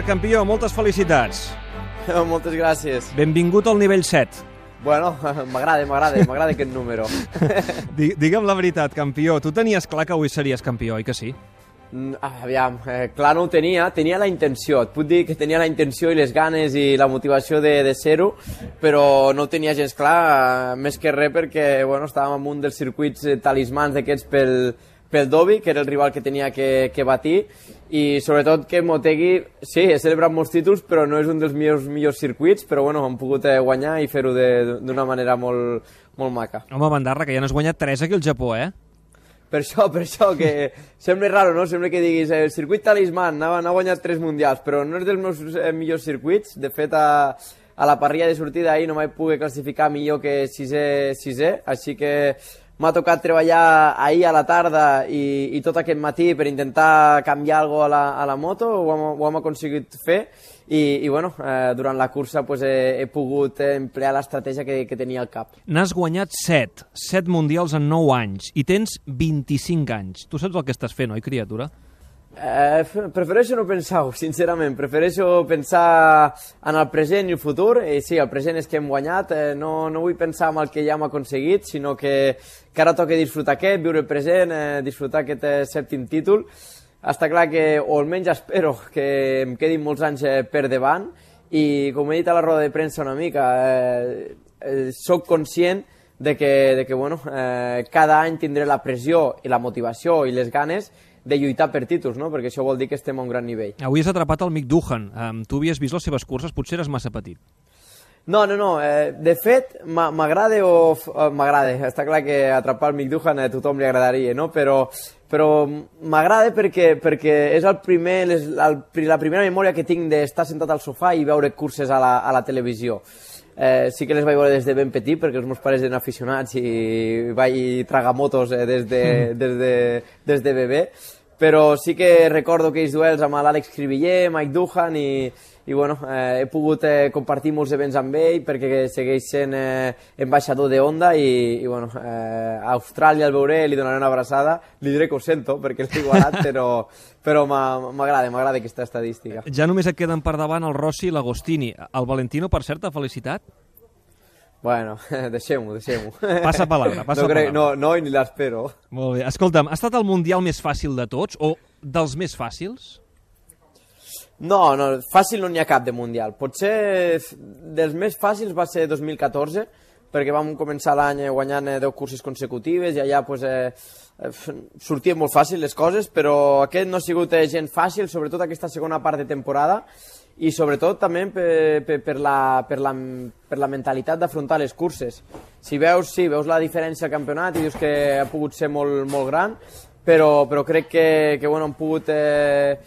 Marc, campió, moltes felicitats. Moltes gràcies. Benvingut al nivell 7. Bueno, m'agrada, m'agrada, m'agrada aquest número. Digue'm la veritat, campió, tu tenies clar que avui series campió, oi que sí? Mm, aviam, eh, clar no ho tenia, tenia la intenció, et puc dir que tenia la intenció i les ganes i la motivació de, de ser-ho, però no ho tenia gens clar, eh, més que res perquè bueno, estàvem en un dels circuits eh, talismans d'aquests pel, pel Dobby, que era el rival que tenia que, que batir, i sobretot que Motegi, sí, he celebrat molts títols, però no és un dels meus millors circuits, però bueno, hem pogut eh, guanyar i fer-ho d'una manera molt, molt maca. Home, Bandarra, que ja n'has guanyat 3 aquí al Japó, eh? Per això, per això, que sembla raro, no? Sembla que diguis, el circuit talisman, n'ha guanyat 3 mundials, però no és dels meus eh, millors circuits. De fet, a, a la parrilla de sortida ahir no m'he pogut classificar millor que 6è, 6è així que m'ha tocat treballar ahir a la tarda i, i tot aquest matí per intentar canviar alguna a la, a la moto, ho hem, ho hem aconseguit fer i, i bueno, eh, durant la cursa pues, he, he pogut emplear l'estratègia que, que tenia al cap. N'has guanyat 7, 7 mundials en 9 anys i tens 25 anys. Tu saps el que estàs fent, oi, criatura? Eh, prefereixo no pensar-ho, sincerament. Prefereixo pensar en el present i el futur. I sí, el present és que hem guanyat. Eh, no, no vull pensar en el que ja hem aconseguit, sinó que, que ara toca disfrutar aquest, viure el present, eh, disfrutar aquest eh, sèptim títol. Està clar que, o almenys espero, que em quedin molts anys eh, per davant. I, com he dit a la roda de premsa una mica, eh, eh, sóc conscient de que, de que bueno, eh, cada any tindré la pressió i la motivació i les ganes de lluitar per títols, no? perquè això vol dir que estem a un gran nivell. Avui has atrapat el Mick Duhan. Um, tu havies vist les seves curses, potser eres massa petit. No, no, no. Eh, de fet, m'agrada o... M'agrada. Està clar que atrapar el Mick Duhan a tothom li agradaria, no? Però, però m'agrada perquè, perquè és el primer, les, el, la primera memòria que tinc d'estar sentat al sofà i veure curses a la, a la televisió. Eh, sí que les vaig veure des de ben petit perquè els meus pares eren aficionats i vaig tragar motos eh, des, de, des, de, des de bebè però sí que recordo aquells duels amb l'Àlex Cribiller, Mike Duhan i, i bueno, eh, he pogut eh, compartir molts events amb ell perquè segueix sent eh, ambaixador de Honda i, i bueno, eh, a Austràlia el veuré, li donaré una abraçada, li diré que ho sento perquè l'he igualat, però, però m'agrada, m'agrada aquesta estadística. Ja només et queden per davant el Rossi i l'Agostini. El Valentino, per cert, t'ha felicitat? Bueno, deixem-ho, deixem-ho. Passa palabra, passa no crec, palabra. No, no, ni l'espero. Molt bé. Escolta'm, ha estat el Mundial més fàcil de tots o dels més fàcils? No, no, fàcil no n'hi ha cap de Mundial. Potser dels més fàcils va ser 2014, perquè vam començar l'any guanyant 10 eh, curses consecutives i allà pues, eh, eh sortien molt fàcil les coses, però aquest no ha sigut eh, gent fàcil, sobretot aquesta segona part de temporada, i sobretot també per, per, per, la, per, la, per la mentalitat d'afrontar les curses. Si veus, sí, veus la diferència al campionat i dius que ha pogut ser molt, molt gran, però, però crec que, que bueno, han pogut eh,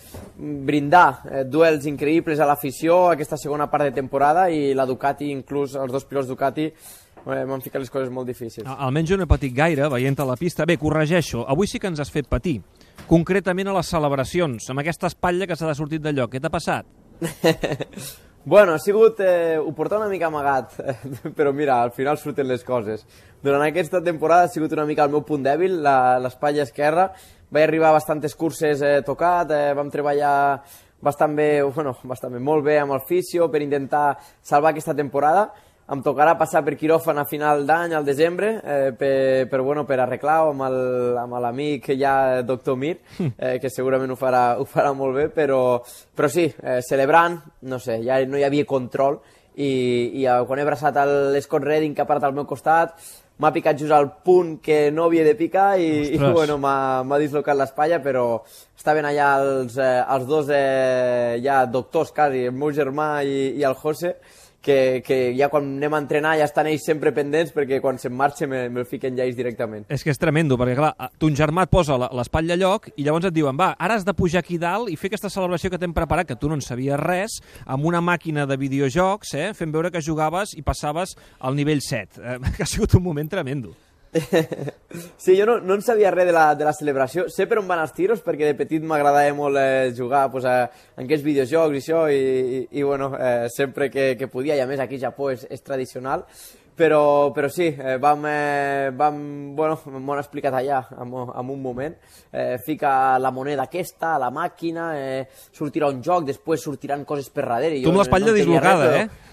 brindar eh, duels increïbles a l'afició aquesta segona part de temporada i la Ducati, inclús els dos pilots Ducati, eh, m'han ficat les coses molt difícils. Almenys jo no he patit gaire veient a la pista. Bé, corregeixo, avui sí que ens has fet patir. Concretament a les celebracions, amb aquesta espatlla que s'ha de sortir de lloc. Què t'ha passat? bueno, ha sigut... Eh, ho porta una mica amagat, però mira, al final surten les coses. Durant aquesta temporada ha sigut una mica el meu punt dèbil, l'espatlla esquerra. Vaig arribar a bastantes curses eh, tocat, eh, vam treballar bastant bé, bueno, bastant bé, molt bé amb el fisio per intentar salvar aquesta temporada em tocarà passar per quiròfan a final d'any, al desembre, eh, per, per, bueno, per arreglar amb l'amic ja doctor Mir, eh, que segurament ho farà, ho farà molt bé, però, però sí, eh, celebrant, no sé, ja no hi havia control, i, i quan he abraçat l'Scott Redding que ha parat al meu costat, m'ha picat just al punt que no havia de picar i, i bueno, m'ha dislocat l'espatlla, però estaven allà els, eh, els dos eh, ja doctors quasi, el meu germà i, i el José, que, que ja quan anem a entrenar ja estan ells sempre pendents perquè quan se'n marxa me'l me fiquen ja ells directament. És que és tremendo, perquè clar, ton germà et posa l'espatlla a lloc i llavors et diuen, va, ara has de pujar aquí dalt i fer aquesta celebració que t'hem preparat, que tu no en sabies res, amb una màquina de videojocs, eh, fent veure que jugaves i passaves al nivell 7. Eh, que ha sigut un moment tremendo. sí, jo no, no en sabia res de la, de la celebració. Sé per on van els tiros, perquè de petit m'agradava molt eh, jugar pues, a, en aquests videojocs i això, i, i, i bueno, eh, sempre que, que podia, i a més aquí a Japó és, és tradicional, Però, però sí, eh, vam, eh, vam, bueno, m'ho han explicat allà en, en un moment. Eh, fica la moneda aquesta a la màquina, eh, sortirà un joc, després sortiran coses per darrere. Tu amb l'espatlla no dislocada, res, però,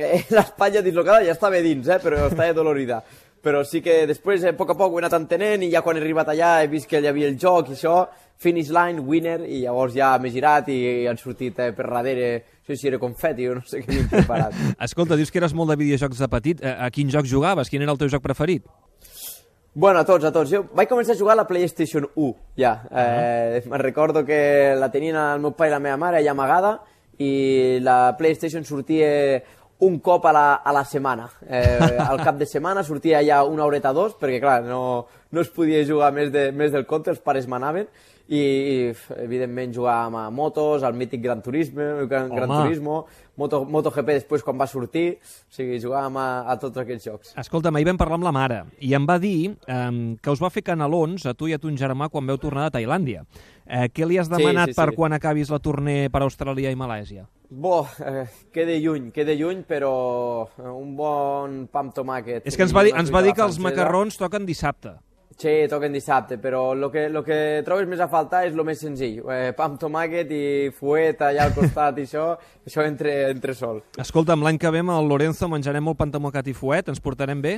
eh? eh? L'espatlla dislocada ja estava dins, eh, però estava dolorida. Però sí que després, eh, a poc a poc, ho he anat entenent i ja quan he arribat allà he vist que hi havia el joc i això, finish line, winner, i llavors ja m'he girat i han sortit eh, per darrere sé si era confeti o no sé què m'he preparat. Escolta, dius que eres molt de videojocs de petit. A, a quin joc jugaves? Quin era el teu joc preferit? Bueno, a tots, a tots. Jo vaig començar a jugar a la PlayStation 1, ja. Uh -huh. eh, me'n recordo que la tenien el meu pare i la meva mare allà amagada i la PlayStation sortia un cop a la, a la setmana. Eh, al cap de setmana sortia ja una horeta dos, perquè clar, no, no es podia jugar més, de, més del compte, els pares manaven, i, i evidentment jugàvem a motos, al mític Gran Turismo, Gran, Gran Turismo, Moto, MotoGP després quan va sortir, o sigui, jugàvem a, a tots aquells jocs. Escolta, ahir vam parlar amb la mare i em va dir um, que us va fer canalons a tu i a ton germà quan veu tornar de Tailàndia. Eh, què li has demanat sí, sí, sí. per quan acabis la torner per Austràlia i Malàisia? Bo, eh, queda lluny, queda lluny, però un bon pa amb tomàquet. És que ens va dir, ens va dir que els macarrons toquen dissabte. Sí, toquen dissabte, però el que, lo que trobes més a faltar és el més senzill. Eh, pa amb tomàquet i fuet allà al costat i això, això entre, entre sol. Escolta'm, l'any que ve amb el Lorenzo menjarem molt pa amb tomàquet i fuet, ens portarem bé?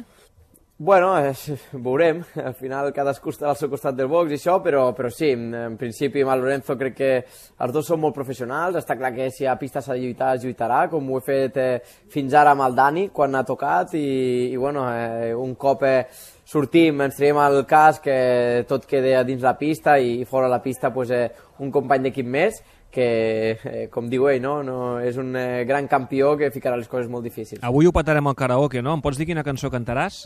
Bueno, eh, veurem. Al final cadascú està al seu costat del box i això, però, però sí, en principi amb el Lorenzo crec que els dos són molt professionals. Està clar que si a pista s'ha de lluitar, es lluitarà, com ho he fet eh, fins ara amb el Dani, quan ha tocat, i, i bueno, eh, un cop eh, sortim, ens traiem el cas que tot queda dins la pista i fora la pista pues, eh, un company d'equip més que, eh, com diu ell, no? no, és un eh, gran campió que ficarà les coses molt difícils. Avui ho patarem al karaoke, no? Em pots dir quina cançó cantaràs?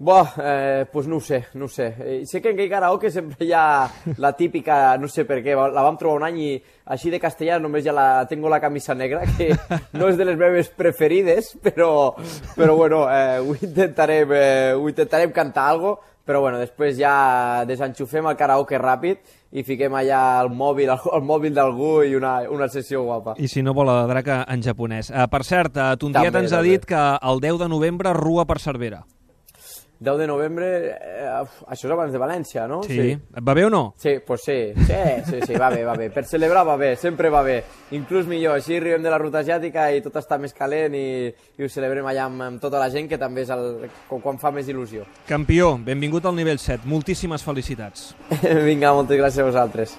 Bo, eh, pues no ho sé, no ho sé. Eh, sé que en aquell karaoke sempre hi ha la típica, no sé per què, la vam trobar un any i així de castellà només ja la tengo la camisa negra, que no és de les meves preferides, però, però bueno, eh, ho, intentarem, eh, ho intentarem cantar algo, però bueno, després ja desenxufem el karaoke ràpid i fiquem allà el mòbil, el, el mòbil d'algú i una, una sessió guapa. I si no vol la draca en japonès. Uh, per cert, uh, Tontiet ens ha dit que el 10 de novembre rua per Cervera. 10 de novembre, eh, això és abans de València, no? Sí. sí. Et va bé o no? Sí, pues sí. Sí, sí, sí, va bé, va bé. Per celebrar va bé, sempre va bé. Inclús millor, així arribem de la ruta asiàtica i tot està més calent i, i ho celebrem allà amb, amb tota la gent, que també és el, quan fa més il·lusió. Campió, benvingut al nivell 7. Moltíssimes felicitats. Vinga, moltes gràcies a vosaltres.